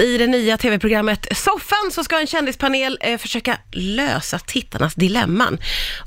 I det nya tv-programmet Soffan så ska en kändispanel eh, försöka lösa tittarnas dilemman.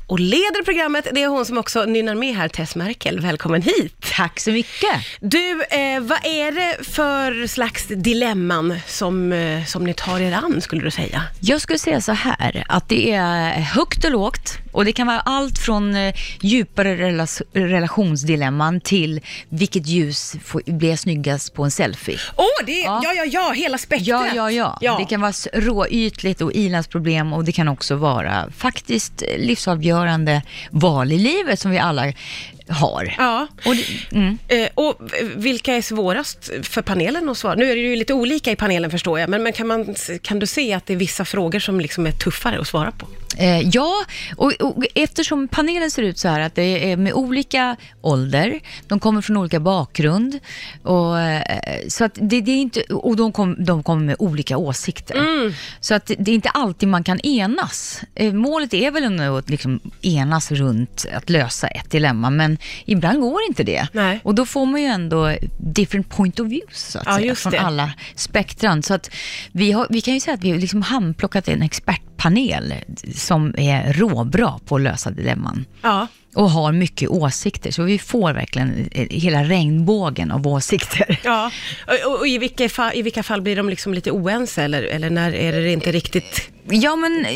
Och leder programmet, det är hon som också nynnar med här, Tess Merkel. Välkommen hit! Tack så mycket. Du, eh, vad är det för slags dilemman som, eh, som ni tar er an, skulle du säga? Jag skulle säga så här, att det är högt och lågt och det kan vara allt från eh, djupare rela- relationsdilemman till vilket ljus får, blir snyggast på en selfie. Åh, oh, det ja. Ja. ja, ja, hela spektrat! Ja, ja, ja. Det kan vara råytligt och ilandsproblem och det kan också vara faktiskt livsavgörande val i livet som vi alla har. Ja. Och mm. Eh, och vilka är svårast för panelen att svara? Nu är det ju lite olika i panelen förstår jag, men, men kan, man, kan du se att det är vissa frågor som liksom är tuffare att svara på? Eh, ja, och, och eftersom panelen ser ut så här att det är med olika ålder, de kommer från olika bakgrund, och, eh, så att det, det är inte, och de, kom, de kommer med olika åsikter. Så att det, är inte alltid man kan enas. Målet är väl ändå att liksom enas runt att lösa ett dilemma, men ibland går inte det. Nej. Och då får man ju ändå different point of views, så att Ja, säga, från det. alla spektran. Så att vi, har, vi kan ju säga att vi har liksom handplockat en expertpanel som är råbra på att lösa dilemman Ja. och har mycket åsikter. Så vi får verkligen eh, hela regnbågen av åsikter. Ja, och, och, och i, vilka fall, i vilka fall blir de liksom lite oense eller, eller när är det inte riktigt... Ja, men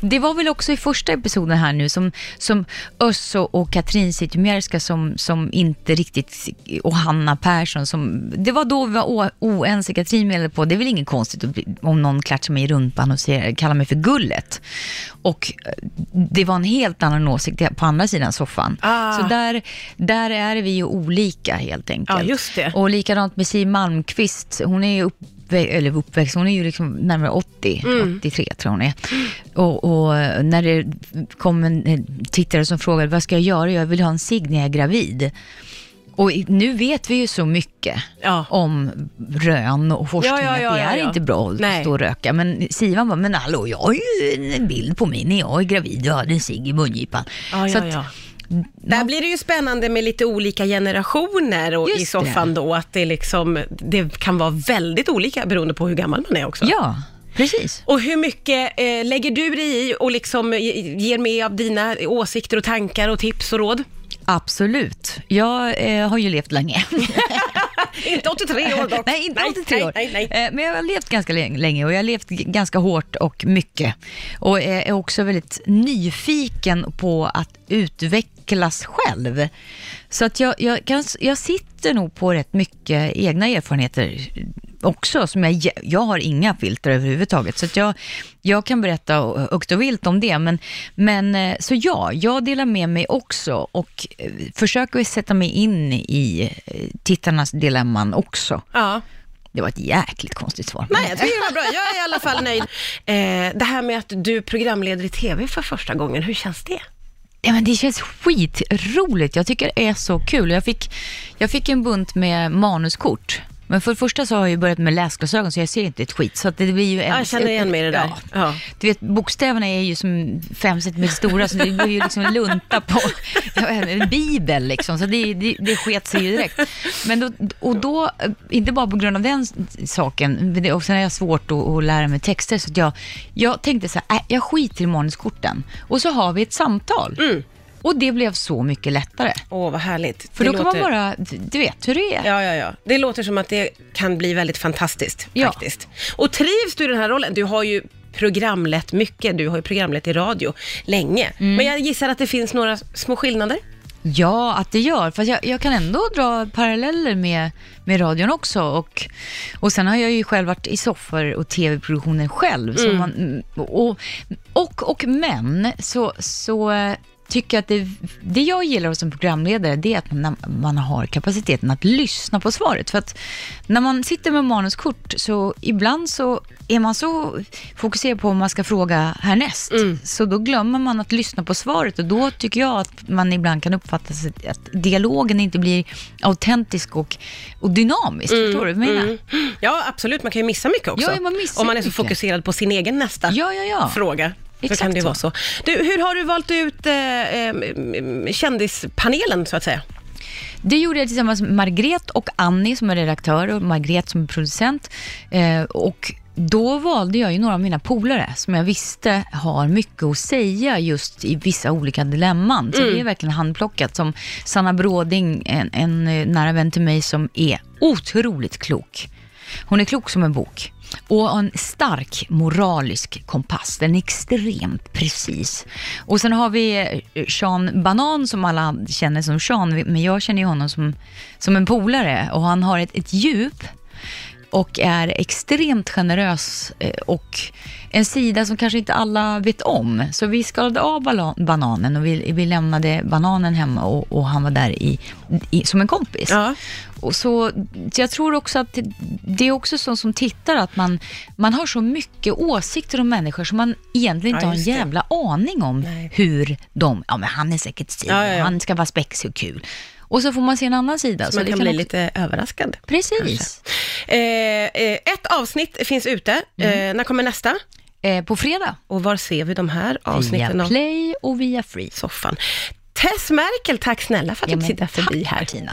det var väl också i första episoden här nu som, som Össo och Katrin Zytomierska som, som inte riktigt, och Hanna Persson som, det var då vi var oense. Katrin menade på, det är väl inget konstigt bli, om någon klatschar mig i rumpan och säger, kallar mig för Gullet. Och eh, det var en helt annan åsikt på andra sidan soffan. Ah. Så där, där är vi ju olika helt enkelt. Ja, just det. Och likadant med Siw Malmkvist, hon är ju upp, eller uppväxt, hon är ju liksom närmare 80, Mm. 83 tror jag hon är. Och, och när det kom en tittare som frågade, vad ska jag göra? Jag vill ha en cigg när jag är gravid. Och nu vet vi ju så mycket Ja. om rön och forskning, Ja, ja, att det är inte bra att Nej. stå och röka. Men Sivan bara, men hallå, jag har ju en bild på mig när jag är gravid och hade en cigg i mungipan. Så att-. Där blir det ju spännande med lite olika generationer och i soffan det. då, att det, liksom, det kan vara väldigt olika beroende på hur gammal man är också. Ja, precis. Och hur mycket eh, lägger du dig i och liksom ge- ger med av dina åsikter och tankar och tips och råd? Absolut. Jag eh, har ju levt länge. Inte 83 år dock. Nej, inte 83 år. Nej, nej, nej. Eh, Men jag har levt ganska länge och jag har levt ganska hårt och mycket. Och är är också väldigt nyfiken på att utvecklas själv. Så att jag, jag, kan, jag sitter nog på rätt mycket egna erfarenheter också. Som jag, jag har inga filter överhuvudtaget. Så att jag, jag kan berätta högt och vilt om det. Men, men eh, så ja, jag delar med mig också och eh, försöker sätta mig in i eh, tittarnas dilemman också. Ja. Det var ett jäkligt konstigt svar. Nej, jag tycker det var bra. Jag är i alla fall nöjd. Eh, det här med att du programleder i TV för första gången, hur känns det? Ja, men det känns skitroligt. Jag tycker det är så kul. Jag fick, jag fick en bunt med manuskort. Men för det första så har jag ju börjat med läsglasögon så jag ser inte ett skit. Så det blir ju en, Jag känner igen mig i det där. Ja. Ja. Du vet, bokstäverna är ju som fem centimeter stora så det blir ju liksom en lunta på en bibel liksom. Så det, det, det sket sig ju direkt. Men då, och då, inte bara på grund av den saken, men det, och sen är jag svårt att, att lära mig texter. Så jag, jag tänkte så här, äh, jag skiter i manuskorten. Och så har vi ett samtal. Mm. Och det blev så mycket lättare. Åh, vad härligt. För Det då kan låter- man bara, du vet hur det är. Ja, ja, ja. Det låter som att det kan bli väldigt fantastiskt Ja. faktiskt. Och trivs du i den här rollen? Du har ju programlett mycket, du har ju programlett i radio länge. Mm. Men jag gissar att det finns några små skillnader? Ja, att det gör. Fast jag, jag kan ändå dra paralleller med, med radion också. Och, och sen har jag ju själv varit i soffor och tv-produktionen själv. Så Mm. man, och, och, och men, så, så eh, tycker att det, det jag gillar som programledare, det är att man, man har kapaciteten att lyssna på svaret. För att när man sitter med manuskort, så ibland så är man så fokuserad på vad man ska fråga härnäst, Mm. så då glömmer man att lyssna på svaret och då tycker jag att man ibland kan uppfatta sig, att dialogen inte blir autentisk och, och dynamisk. Förstår du vad jag menar? Mm. Ja, absolut. Man kan ju missa mycket också. Ja, man missar Om man är så mycket. fokuserad på sin egen nästa Ja, ja, ja. fråga. Exakt kan det så. vara så. Du, hur har du valt ut eh, eh, kändispanelen, så att säga? Det gjorde jag tillsammans med Margret och Annie som är redaktör och Margret som är producent. Eh, och då valde jag ju några av mina polare som jag visste har mycket att säga just i vissa olika dilemman. Så det är verkligen handplockat. Som Sanna Bråding, en, en eh, nära vän till mig som är otroligt klok. Hon är klok som en bok och har en stark moralisk kompass. Den är extremt precis. Och sen har vi eh, Sean Banan som alla känner som Sean, men jag känner ju honom som, som en polare och han har ett, ett djup och är extremt generös eh, och en sida som kanske inte alla vet om. Så vi skalade av bananen och vi, vi lämnade bananen hemma och, och han var där i, i, som en kompis. Ja. Och så, jag tror också att det, är också så som tittar att man, man har så mycket åsikter om människor som man egentligen inte Ja, har en just det. jävla aning om Nej. hur de, ja men han är säkert ja, ja. han ska vara spexig och kul. Och så får man se en annan sida. Så man det kan bli också- lite överraskad. Precis. Eh, eh, ett avsnitt finns ute. Eh, när kommer nästa? Eh, på fredag. Och var ser vi de här avsnitten Via Play och via Free. soffan? Tess Merkel, tack snälla för att Ja, du tittar förbi tack, här. Martina.